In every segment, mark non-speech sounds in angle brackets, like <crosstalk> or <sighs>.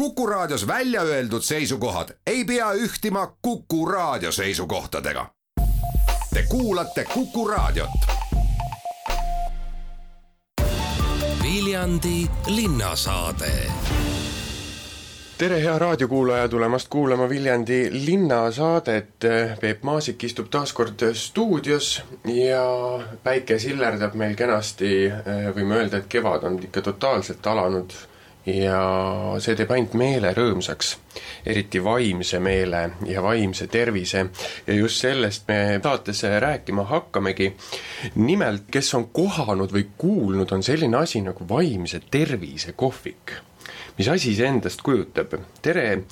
Kuku Raadios välja öeldud seisukohad ei pea ühtima Kuku Raadio seisukohtadega. Te kuulate Kuku Raadiot. Viljandi linnasaade tere, hea raadiokuulaja, tulemast kuulama Viljandi linnasaadet. Peep Maasik istub taas kord stuudios ja päike sillerdab meil kenasti. võime öelda, et kevad on ikka totaalselt alanud ja see teeb ainult meele rõõmsaks, eriti vaimse meele ja vaimse tervise. ja just sellest me saates rääkima hakkamegi. nimelt, kes on kohanud või kuulnud, on selline asi nagu vaimse tervise kohvik mis asi see endast kujutab? tere,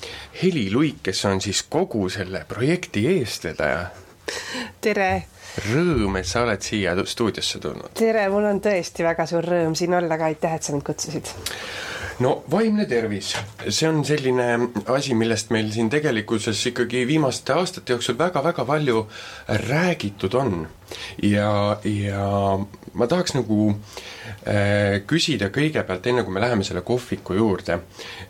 Heli Luik, kes on siis kogu selle projekti eestvedaja. tere! Rõõm, et sa oled siia stuudiosse tulnud. tere, mul on tõesti väga suur rõõm siin olla ka, aitäh, et sa mind kutsusid no vaimne tervis, see on selline asi, millest meil siin tegelikkuses ikkagi viimaste aastate jooksul väga-väga palju räägitud on. ja, ja ma tahaks nagu äh, küsida kõigepealt, enne kui me läheme selle kohviku juurde,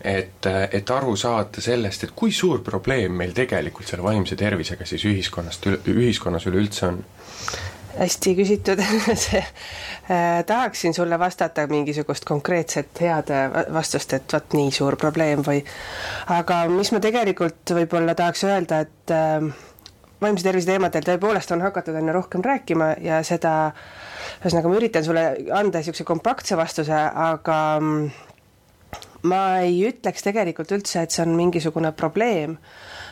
et, et aru saada sellest, et kui suur probleem meil tegelikult selle vaimse tervisega siis ühiskonnast, ühiskonnas üleüldse on hästi küsitud. <laughs> See äh, tahaksin sulle vastata mingisugust konkreetset head äh, vastust, et vot nii suur probleem või aga mis ma tegelikult võib-olla tahaks öelda, et äh, vaimse tervise teemadel tõepoolest on hakatud aina rohkem rääkima ja seda ühesõnaga ma üritan sulle anda niisuguse kompaktse vastuse, aga mm, ma ei ütleks tegelikult üldse, et see on mingisugune probleem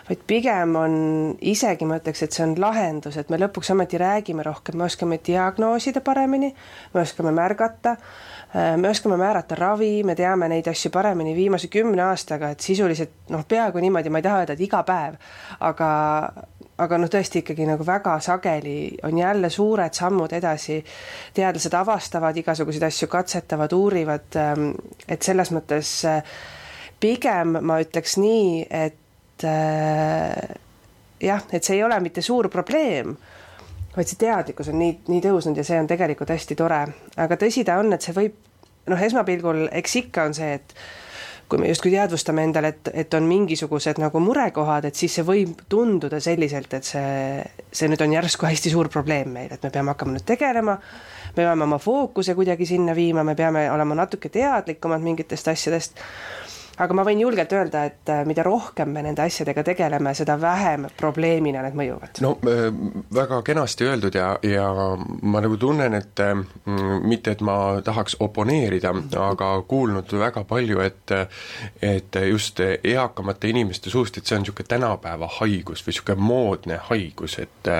vaid pigem on isegi ma ütleks, et see on lahendus, et me lõpuks ometi räägime rohkem, me oskame diagnoosida paremini, me oskame märgata, me oskame määrata ravi, me teame neid asju paremini viimase kümne aastaga, et sisuliselt noh, peaaegu niimoodi, ma ei taha öelda, et iga päev, aga aga noh, tõesti ikkagi nagu väga sageli on jälle suured sammud edasi. teadlased avastavad igasuguseid asju, katsetavad, uurivad, ähm, et selles mõttes äh, pigem ma ütleks nii, et äh, jah, et see ei ole mitte suur probleem, vaid see teadlikkus on nii, nii tõusnud ja see on tegelikult hästi tore, aga tõsi ta on, et see võib noh, esmapilgul eks ikka on see, et kui me justkui teadvustame endale, et, et on mingisugused nagu murekohad, et siis see võib tunduda selliselt, et see, see nüüd on järsku hästi suur probleem meil, et me peame hakkama nüüd tegelema, me peame oma fookuse kuidagi sinna viima, me peame olema natuke teadlikumad mingitest asjadest aga ma võin julgelt öelda, et äh, mida rohkem me nende asjadega tegeleme, seda vähem probleemina need mõjuvad. no äh, väga kenasti öeldud ja, ja ma nagu tunnen, et äh, mitte, et ma tahaks oponeerida, aga kuulnud väga palju, et et just eakamate inimeste suust, et see on niisugune tänapäeva haigus või niisugune moodne haigus, et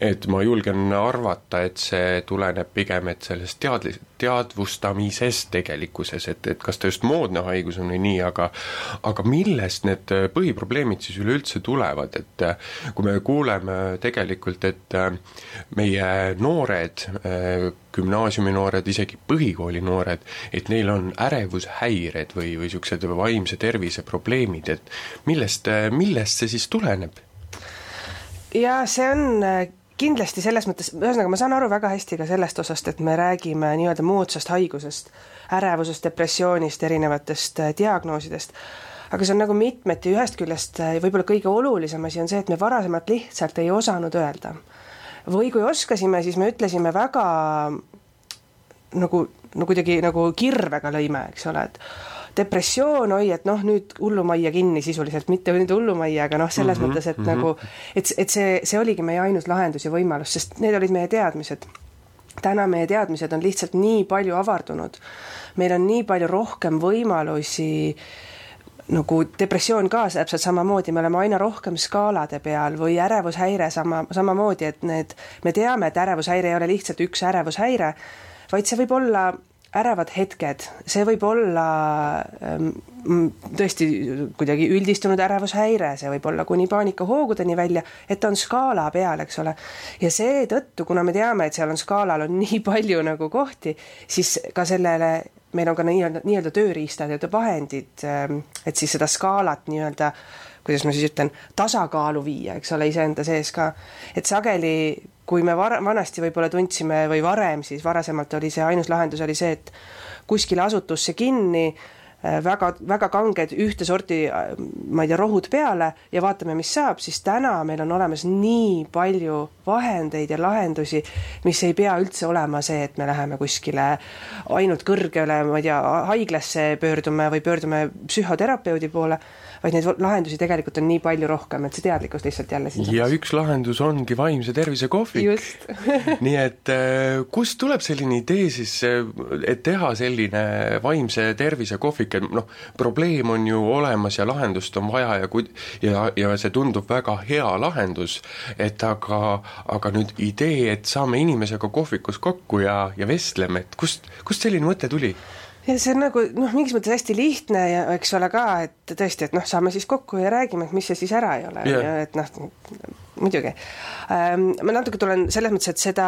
et ma julgen arvata, et see tuleneb pigem, et sellest teadlis-, teadvustamisest tegelikkuses, et, et kas ta just moodne haigus on või nii, aga aga millest need põhiprobleemid siis üleüldse tulevad, et kui me kuuleme tegelikult, et meie noored, gümnaasiumi noored, isegi põhikooli noored, et neil on ärevushäired või, või niisugused vaimse tervise probleemid, et millest, millest see siis tuleneb? ja see on kindlasti selles mõttes, ühesõnaga ma saan aru väga hästi ka sellest osast, et me räägime nii-öelda moodsast haigusest, ärevusest, depressioonist, erinevatest äh, diagnoosidest, aga see on nagu mitmeti, ühest küljest äh, võib-olla kõige olulisem asi on see, et me varasemalt lihtsalt ei osanud öelda. või kui oskasime, siis me ütlesime väga nagu, no kuidagi nagu kirvega lõime, eks ole, et depressioon, oi, et noh, nüüd hullumajja kinni sisuliselt, mitte nüüd hullumajja, aga noh, selles mm -hmm, mõttes, et mm -hmm. nagu et, et see, see oligi meie ainus lahendus ja võimalus, sest need olid meie teadmised. täna meie teadmised on lihtsalt nii palju avardunud, meil on nii palju rohkem võimalusi nagu depressioon ka täpselt samamoodi, me oleme aina rohkem skaalade peal või ärevushäire sama, samamoodi, et need, me teame, et ärevushäire ei ole lihtsalt üks ärevushäire, vaid see võib olla ärevad hetked, see võib olla ähm, tõesti kuidagi üldistunud ärevushäire, see võib olla kuni paanikahoogudeni välja, et on skaala peal, eks ole. ja seetõttu, kuna me teame, et seal on skaalal on <laughs> nii palju nagu kohti, siis ka sellele meil on ka nii-öelda, nii-öelda tööriistad ja vahendid, ähm, et siis seda skaalat nii-öelda kuidas ma siis ütlen, tasakaalu viia, eks ole, iseenda sees ka. et sageli kui me var-, vanasti võib-olla tundsime või varem siis, varasemalt oli see ainus lahendus oli see, et kuskile asutusse kinni, väga, väga kanged ühte sorti, ma ei tea, rohud peale ja vaatame, mis saab, siis täna meil on olemas nii palju vahendeid ja lahendusi, mis ei pea üldse olema see, et me läheme kuskile ainult kõrgele, ma ei tea, haiglasse pöördume või pöördume psühhoterapeudi poole vaid neid lahendusi tegelikult on nii palju rohkem, et see teadlikkus lihtsalt jälle siin ja üks lahendus ongi vaimse tervise kohvik. <laughs> nii et äh, kust tuleb selline idee siis, äh, et teha selline vaimse tervise kohvik, et noh, probleem on ju olemas ja lahendust on vaja ja kui ja, ja see tundub väga hea lahendus, et aga, aga nüüd idee, et saame inimesega kohvikus kokku ja, ja vestleme, et kust, kust selline mõte tuli? Ja see on nagu noh, mingis mõttes hästi lihtne ja eks ole ka, et tõesti, et noh, saame siis kokku ja räägime, et mis see siis ära ei ole yeah., et noh, muidugi ähm,. ma natuke tulen selles mõttes, et seda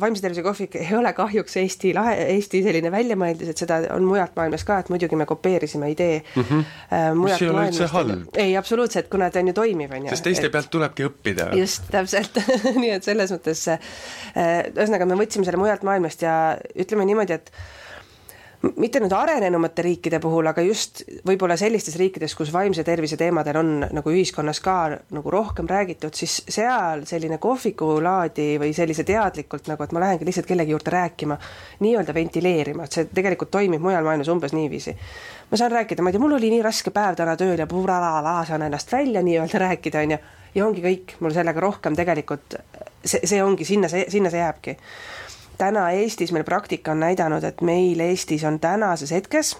vaimse tervise kohvik ei ole kahjuks Eesti lahe, Eesti selline väljamõeldis, et seda on mujalt maailmas ka, et muidugi me kopeerisime idee mm. -hmm. Äh, mis ei ole üldse halb. ei, absoluutselt, kuna ta on ju toimiv, on ju. sest teiste et, pealt tulebki õppida. just, täpselt <laughs> nii et selles mõttes äh, ühesõnaga, me võtsime selle mujalt maailmast ja ütleme niimoodi, et mitte nüüd arenenumate riikide puhul, aga just võib-olla sellistes riikides, kus vaimse tervise teemadel on nagu ühiskonnas ka nagu rohkem räägitud, siis seal selline kohvikulaadi või sellise teadlikult nagu, et ma lähengi lihtsalt kellegi juurde rääkima, nii-öelda ventileerima, et see tegelikult toimib mujal maailmas umbes niiviisi. ma saan rääkida, ma ei tea, mul oli nii raske päev täna tööl ja puralala, saan ennast välja nii-öelda rääkida, on ju, ja ongi kõik, mul sellega rohkem tegelikult see, see ongi, sinna see, sinna see jääbki täna Eestis meil praktika on näidanud, et meil Eestis on tänases hetkes,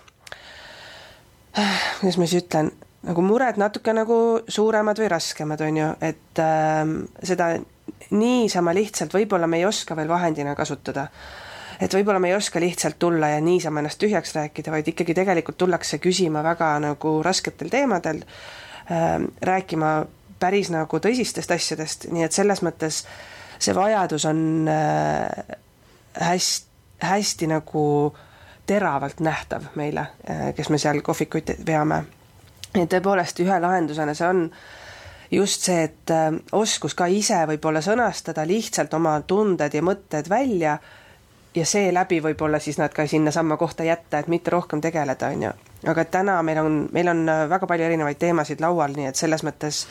<sighs> kuidas ma siis ütlen, nagu mured natuke nagu suuremad või raskemad, on ju, et äh, seda niisama lihtsalt võib-olla me ei oska veel vahendina kasutada. et võib-olla me ei oska lihtsalt tulla ja niisama ennast tühjaks rääkida, vaid ikkagi tegelikult tullakse küsima väga nagu rasketel teemadel äh,, rääkima päris nagu tõsistest asjadest, nii et selles mõttes see vajadus on äh, hästi, hästi nagu teravalt nähtav meile, kes me seal kohvikuid veame. ja tõepoolest ühe lahendusena see on just see, et äh, oskus ka ise võib-olla sõnastada lihtsalt oma tunded ja mõtted välja ja seeläbi võib-olla siis nad ka sinnasamma kohta jätta, et mitte rohkem tegeleda, on ju. aga täna meil on, meil on äh, väga palju erinevaid teemasid laual, nii et selles mõttes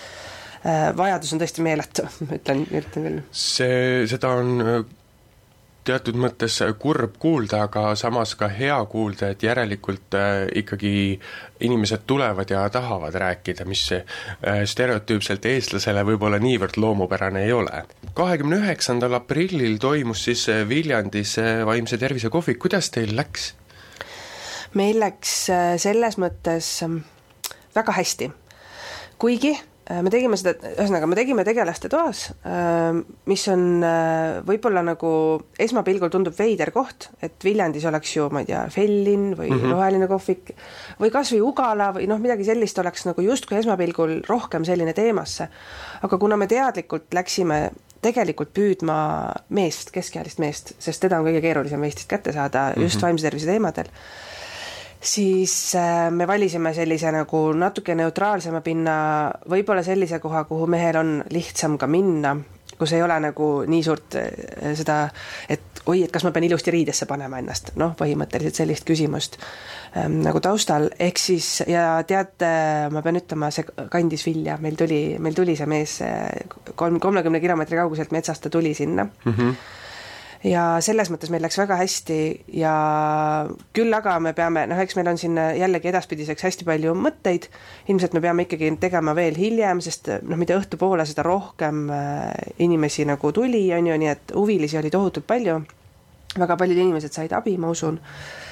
äh, vajadus on tõesti meeletu, <laughs> ütlen, ütlen küll. see, seda on teatud mõttes kurb kuulda, aga samas ka hea kuulda, et järelikult äh, ikkagi inimesed tulevad ja tahavad rääkida, mis äh, stereotüüpselt eestlasele võib-olla niivõrd loomupärane ei ole. kahekümne üheksandal aprillil toimus siis äh, Viljandis vaimse tervise kohvik, kuidas teil läks? meil läks selles mõttes ähm, väga hästi, kuigi me tegime seda, ühesõnaga me tegime tegelaste toas, äh, mis on äh, võib-olla nagu esmapilgul tundub veider koht, et Viljandis oleks ju, ma ei tea, Fellin või mm -hmm. Roheline kohvik või kas või Ugala või noh, midagi sellist oleks nagu justkui esmapilgul rohkem selline teemasse. aga kuna me teadlikult läksime tegelikult püüdma meest, keskealist meest, sest teda on kõige keerulisem Eestist kätte saada just mm -hmm. vaimse tervise teemadel siis äh, me valisime sellise nagu natuke neutraalsema pinna, võib-olla sellise koha, kuhu mehel on lihtsam ka minna, kus ei ole nagu nii suurt äh, seda, et oi, et kas ma pean ilusti riidesse panema ennast, noh, põhimõtteliselt sellist küsimust ähm, nagu taustal, ehk siis ja teate, ma pean ütlema, see kandis vilja, meil tuli, meil tuli see mees äh, kolm, kolmekümne kilomeetri kauguselt metsast, ta tuli sinna. Mm. -hmm ja selles mõttes meil läks väga hästi ja küll aga me peame, noh, eks meil on siin jällegi edaspidiseks hästi palju mõtteid, ilmselt me peame ikkagi tegema veel hiljem, sest noh, mida õhtupoole, seda rohkem äh, inimesi nagu tuli, on ju, nii et huvilisi oli tohutult palju, väga paljud inimesed said abi, ma usun. Äh,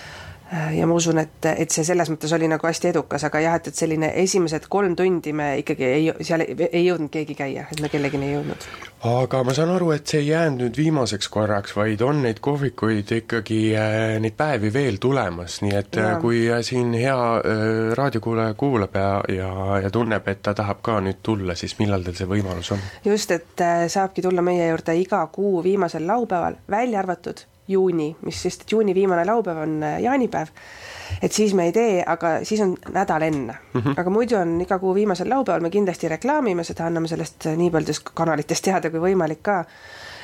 ja ma usun, et, et see selles mõttes oli nagu hästi edukas, aga jah, et, et selline esimesed kolm tundi me ikkagi ei, seal ei, ei jõudnud keegi käia, et me kellelegi ei jõudnud. aga ma saan aru, et see ei jäänud nüüd viimaseks korraks, vaid on neid kohvikuid ikkagi äh,, neid päevi veel tulemas, nii et äh, ja. kui äh, siin hea äh, raadiokuulaja kuulab ja, ja, ja tunneb, et ta tahab ka nüüd tulla, siis millal teil see võimalus on? just, et äh, saabki tulla meie juurde iga kuu viimasel laupäeval, välja arvatud juuni, mis sest, et juuni viimane laupäev on äh, jaanipäev. et siis me ei tee, aga siis on nädal enne mm. -hmm. aga muidu on iga kuu viimasel laupäeval, me kindlasti reklaamime seda, anname sellest äh, nii paljudest kanalitest teada kui võimalik ka.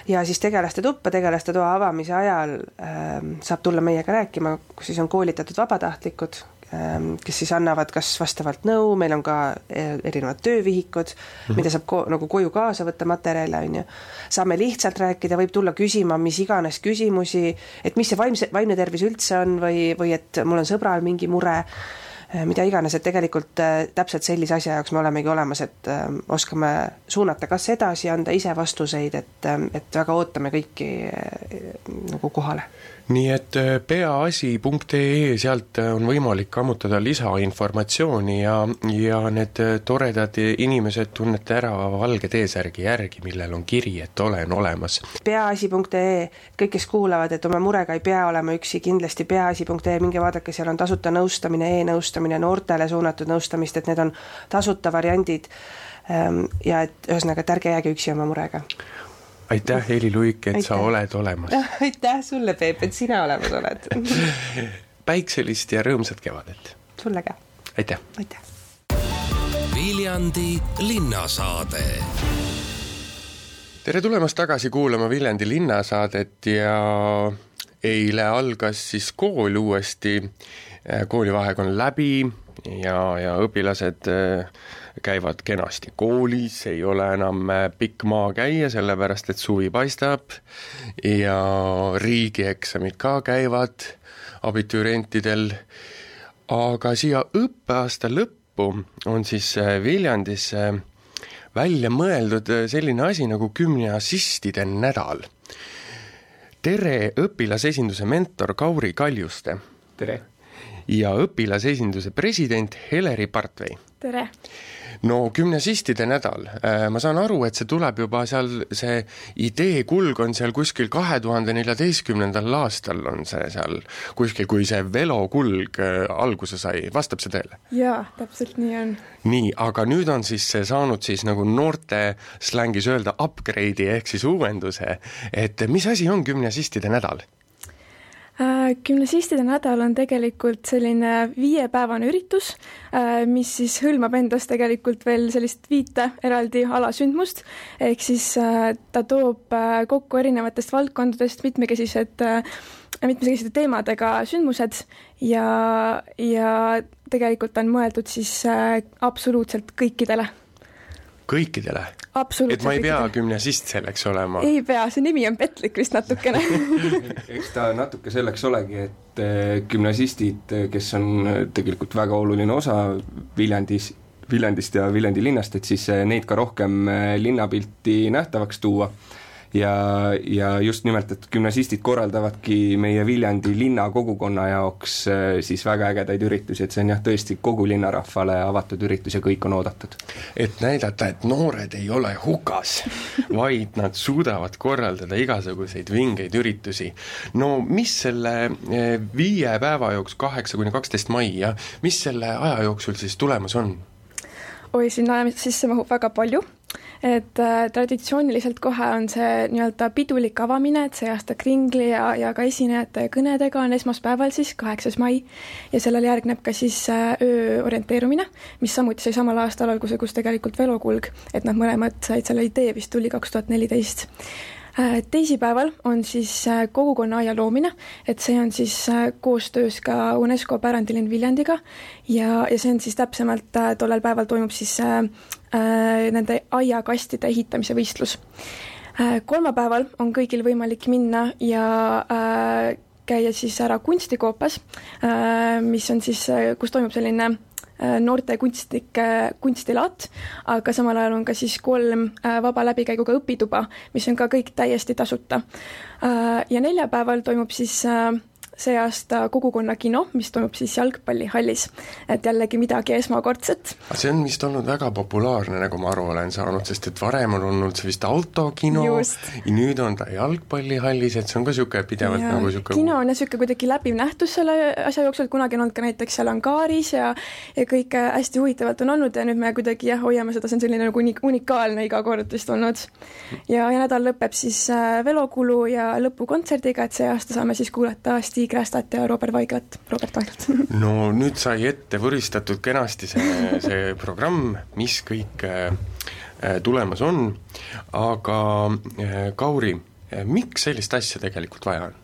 ja siis tegelaste tuppa, tegelaste toa avamise ajal äh, saab tulla meiega rääkima, kus siis on koolitatud vabatahtlikud, kes siis annavad kas vastavalt nõu, meil on ka äh, erinevad töövihikud mm, -hmm. mida saab ko nagu koju kaasa võtta, materjale, on ju. saame lihtsalt rääkida, võib tulla küsima mis iganes küsimusi, et mis see vaimse, vaimne tervis üldse on või, või et mul on sõbral mingi mure Äh, mida iganes, et tegelikult äh, täpselt sellise asja jaoks me olemegi olemas, et oskame suunata kas edasi, anda ise vastuseid, et, et väga ootame kõiki nagu kohale nii et äh, peaasi.ee, sealt äh, on võimalik ammutada lisainformatsiooni ja, ja need äh, toredad inimesed tunnete ära valge T-särgi järgi, millel on kiri, et olen olemas. peaasi.ee, kõik, kes kuulavad, et oma murega ei pea olema üksi, kindlasti peaasi.ee, minge vaadake, seal on tasuta nõustamine e, e-nõustamine, noortele suunatud nõustamist, et need on tasuta variandid ähm, ja et ühesõnaga, et ärge jääge üksi oma murega aitäh, Heli Luik, et aitäh. sa oled olemas. <laughs> aitäh sulle, Peep, et sina olemas oled <laughs> päikselist ja rõõmsat kevadet. sulle ka. aitäh. aitäh. Viljandi linnasaade. tere tulemast tagasi kuulama Viljandi linnasaadet ja eile algas siis kool uuesti. koolivaheaeg on läbi ja, ja õpilased äh, käivad kenasti koolis, ei ole enam äh, pikk maa käia, sellepärast et suvi paistab ja riigieksamid ka käivad abiturientidel, aga siia õppeaasta lõppu on siis äh, Viljandis välja mõeldud selline asi nagu gümnasistide nädal. tere, õpilasesinduse mentor Kauri Kaljuste! tere! Ja õpilasesinduse president Heleri Partvei! tere! no gümnasistide nädal, äh, ma saan aru, et see tuleb juba seal, see idee kulg on seal kuskil kahe tuhande neljateistkümnendal aastal on see seal kuskil, kui see velokulg äh, alguse sai, vastab see tõele? jaa, täpselt nii on. nii, aga nüüd on siis see saanud siis nagu noorte slängis öelda upgrade'i ehk siis uuenduse, et mis asi on gümnasistide nädal? Äh, gümnasistide nädal on tegelikult selline viiepäevane üritus, äh, mis siis hõlmab endas tegelikult veel sellist viite eraldi alasündmust, ehk siis äh, ta toob kokku erinevatest valdkondadest mitmekesised, mitmekesiste teemadega sündmused ja, ja tegelikult on mõeldud siis absoluutselt kõikidele kõikidele? et ma ei pea gümnasist selleks olema? ei pea, see nimi on petlik vist natukene <laughs> eks ta natuke selleks olegi, et eh, gümnasistid, eh, kes on eh, tegelikult väga oluline osa Viljandis, Viljandist ja Viljandi linnast, et siis neid ka rohkem linnapilti nähtavaks tuua ja, ja just nimelt, et gümnasistid korraldavadki meie Viljandi linna kogukonna jaoks äh, siis väga ägedaid üritusi, et see on jah, tõesti kogu linnarahvale avatud üritus ja kõik on oodatud. et näidata, et noored ei ole hukas, vaid nad suudavad korraldada igasuguseid vingeid üritusi. no mis selle äh, viie päeva jooksul, kaheksa kuni kaksteist mai, jah, mis selle aja jooksul siis tulemas on? Oi, sinna sisse mahub väga palju. Et äh, traditsiooniliselt kohe on see nii-öelda pidulik avamine, et see aasta kringli ja, ja ka esinejate kõnedega on esmaspäeval siis, kaheksas mai, ja sellele järgneb ka siis äh, öö orienteerumine, mis samuti sai samal aastal alguse, kus tegelikult velokulg, et nad mõlemad said selle idee vist tuli kaks tuhat neliteist teisipäeval on siis äh, kogukonnaaia loomine, et see on siis äh, koostöös ka UNESCO pärandilinn Viljandiga ja, ja see on siis täpsemalt, tollel päeval toimub siis äh, nende aiakastide ehitamise võistlus äh,. kolmapäeval on kõigil võimalik minna ja äh, käia siis ära kunstikoopas äh,, mis on siis, kus toimub selline Äh, noorte kunstnike kunstilaat, aga samal ajal on ka siis kolm äh, vaba läbikäiguga õpituba, mis on ka kõik täiesti tasuta. Äh, ja neljapäeval toimub siis see aasta kogukonnakino, mis toimub siis jalgpallihallis. et jällegi midagi esmakordset. see on vist olnud väga populaarne, nagu ma aru olen saanud, sest et varem on olnud see vist autokino, nüüd on ta jalgpallihallis, et see on ka niisugune pidevalt ja, nagu niisugune kino on jah, niisugune kuidagi läbiv nähtus selle asja jooksul, kunagi on olnud ka näiteks seal Angaaris ja ja kõik hästi huvitavalt on olnud ja nüüd me kuidagi jah, hoiame seda, see on selline nagu unikaalne iga kord vist olnud. ja, ja nädal lõpeb siis äh, velokulu ja lõpukontserdiga, et see aasta saame siis kuulata Steve Tiig Rästat ja Robert Vaiglat, Robert Vaiglat <laughs> no nüüd sai ette võristatud kenasti see, see programm, mis kõik äh, äh, tulemas on, aga äh, Kauri, miks sellist asja tegelikult vaja on?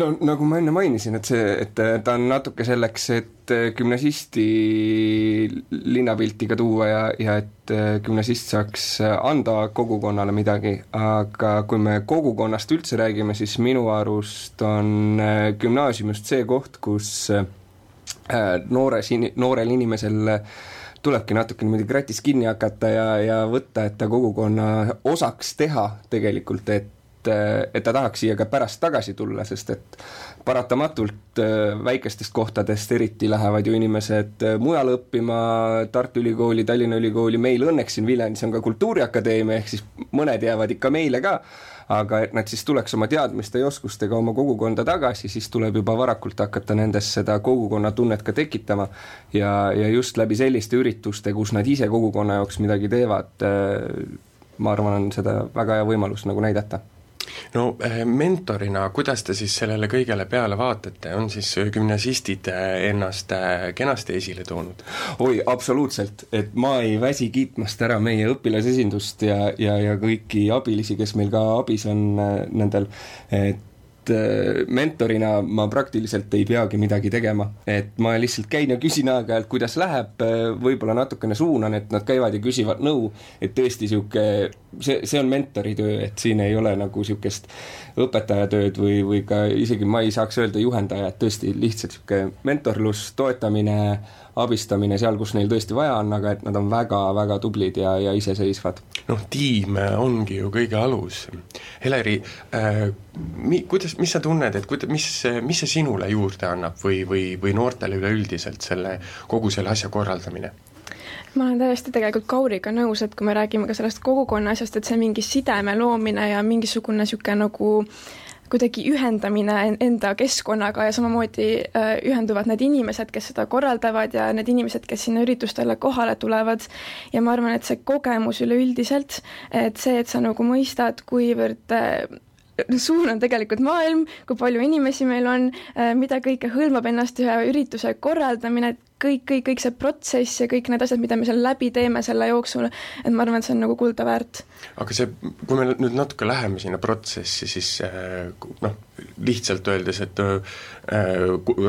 no nagu ma enne mainisin, et see, et ta on natuke selleks, et gümnasisti linnapilti ka tuua ja, ja et gümnasist saaks anda kogukonnale midagi, aga kui me kogukonnast üldse räägime, siis minu arust on gümnaasium just see koht, kus noores, noorel inimesel tulebki natuke niimoodi kratis kinni hakata ja, ja võtta, et ta kogukonna osaks teha tegelikult, et et, et ta tahaks siia ka pärast tagasi tulla, sest et paratamatult äh, väikestest kohtadest eriti lähevad ju inimesed äh, mujale õppima, Tartu Ülikooli, Tallinna Ülikooli, meil õnneks siin Viljandis on ka Kultuuriakadeemia, ehk siis mõned jäävad ikka meile ka, aga et nad siis tuleks oma teadmiste ja oskustega oma kogukonda tagasi, siis tuleb juba varakult hakata nendes seda kogukonnatunnet ka tekitama. ja, ja just läbi selliste ürituste, kus nad ise kogukonna jaoks midagi teevad, äh, ma arvan, on seda väga hea võimalus nagu näidata no eh, mentorina, kuidas te siis sellele kõigele peale vaatate, on siis gümnasistid eh, ennast eh, kenasti esile toonud? oi, absoluutselt, et ma ei väsi kiitmast ära meie õpilasesindust ja, ja, ja kõiki abilisi, kes meil ka abis on nendel, et mentorina ma praktiliselt ei peagi midagi tegema, et ma lihtsalt käin ja küsin aeg-ajalt, kuidas läheb, äh, võib-olla natukene suunan, et nad käivad ja küsivad nõu, et tõesti niisugune, see, see on mentori töö, et siin ei ole nagu niisugust õpetajatööd või, või ka isegi ma ei saaks öelda juhendaja, et tõesti lihtsalt niisugune mentorlus, toetamine, abistamine seal, kus neil tõesti vaja on, aga et nad on väga-väga tublid ja, ja iseseisvad. noh, tiim ongi ju kõige alus. Heleri äh,, mi-, kuidas, mis sa tunned, et kuida-, mis, mis see sinule juurde annab või, või, või noortele üleüldiselt selle, kogu selle asja korraldamine? ma olen täiesti tegelikult Kauriga nõus, et kui me räägime ka sellest kogukonna asjast, et see mingi sideme loomine ja mingisugune niisugune nagu kuidagi ühendamine enda keskkonnaga ja samamoodi äh, ühenduvad need inimesed, kes seda korraldavad ja need inimesed, kes sinna üritustele kohale tulevad. ja ma arvan, et see kogemus üleüldiselt, et see, et sa nagu mõistad, kuivõrd äh, suur on tegelikult maailm, kui palju inimesi meil on, äh, mida kõike hõlmab ennast ühe ürituse korraldamine, et kõik, kõik, kõik see protsess ja kõik need asjad, mida me seal läbi teeme selle jooksul, et ma arvan, et see on nagu kulda väärt. aga see, kui me nüüd natuke läheme sinna protsessi, siis äh, noh, lihtsalt öeldes, et äh,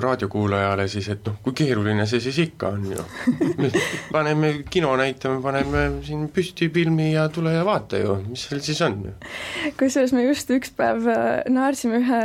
raadiokuulajale siis, et noh, kui keeruline see siis ikka on ju. paneme kino näitame, paneme siin püsti filmi ja tule ja vaata ju, mis seal siis on ju. kusjuures me just üks päev äh, naersime ühe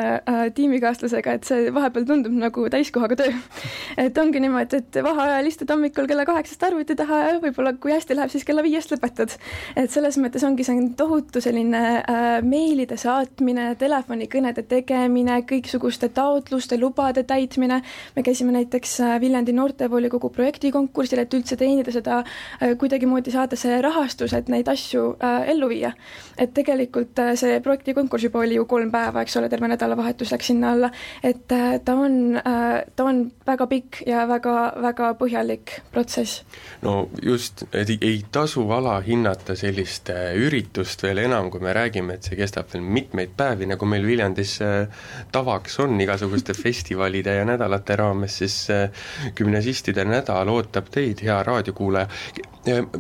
tiimikaaslasega, et see vahepeal tundub nagu täiskohaga töö. <laughs> et ongi niimoodi, et vaheajal istud hommikul kella kaheksast arvuti taha ja võib-olla kui hästi läheb, siis kella viiest lõpetad. et selles mõttes ongi see tohutu selline äh, meilide saatmine, telefonikõnede tegemine, kõiksuguste taotluste, lubade täitmine, me käisime näiteks äh, Viljandi noortevolikogu projektikonkursil, et üldse teenida seda äh,, kuidagimoodi saada see rahastus, et neid asju äh, ellu viia. et tegelikult äh, see projektikonkurss juba oli ju kolm päeva, eks ole, terve nädalavahetus läks sinna alla, et äh, ta on äh,, ta on väga pikk ja väga väga põhjalik protsess. no just, et ei tasu alahinnata sellist äh, üritust veel enam, kui me räägime, et see kestab veel mitmeid päevi, nagu meil Viljandis äh, tavaks on igasuguste <laughs> festivalide ja nädalate raames, siis äh, gümnasistide nädal ootab teid, hea raadiokuulaja.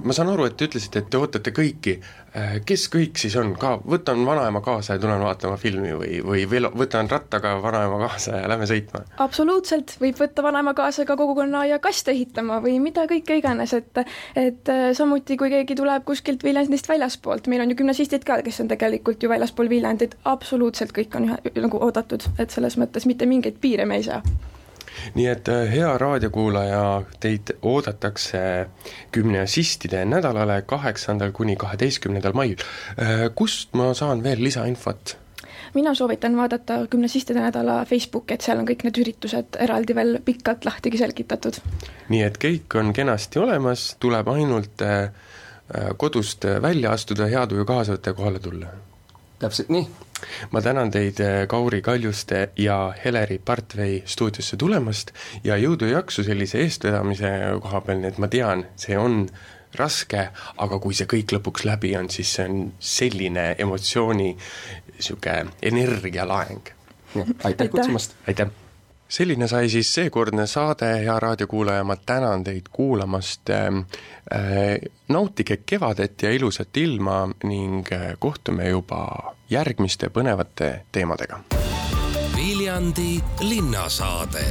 ma saan aru, et te ütlesite, et te ootate kõiki kes kõik siis on, ka võtan vanaema kaasa ja tulen vaatama filmi või, või veel võtan rattaga vanaema kaasa ja lähme sõitma? absoluutselt, võib võtta vanaema kaasa ka kogukonna ja kaste ehitama või mida kõike iganes, et et äh, samuti, kui keegi tuleb kuskilt Viljandist väljaspoolt, meil on ju gümnasistid ka, kes on tegelikult ju väljaspool Viljandit, absoluutselt kõik on ühe, nagu oodatud, et selles mõttes mitte mingeid piire me ei sea nii et äh, hea raadiokuulaja, teid oodatakse gümnasistide nädalale kaheksandal kuni kaheteistkümnendal mail. Äh, kust ma saan veel lisainfot? mina soovitan vaadata Gümnasistide nädala Facebooki, et seal on kõik need üritused eraldi veel pikalt lahti selgitatud. nii et kõik on kenasti olemas, tuleb ainult äh, kodust välja astuda, hea tuju kaasa võtta ja kohale tulla. täpselt nii ma tänan teid, eh, Kauri Kaljuste ja Heleri Partvei stuudiosse tulemast ja jõudu ja jaksu sellise eestvedamise koha peal, nii et ma tean, see on raske, aga kui see kõik lõpuks läbi on, siis see on selline emotsiooni niisugune energialaeng. aitäh kutsumast! aitäh! Selline sai siis seekordne saade, hea raadiokuulaja, ma tänan teid kuulamast äh,, nautige kevadet ja ilusat ilma ning äh, kohtume juba järgmiste põnevate teemadega. Vilja Viljandi linnasaade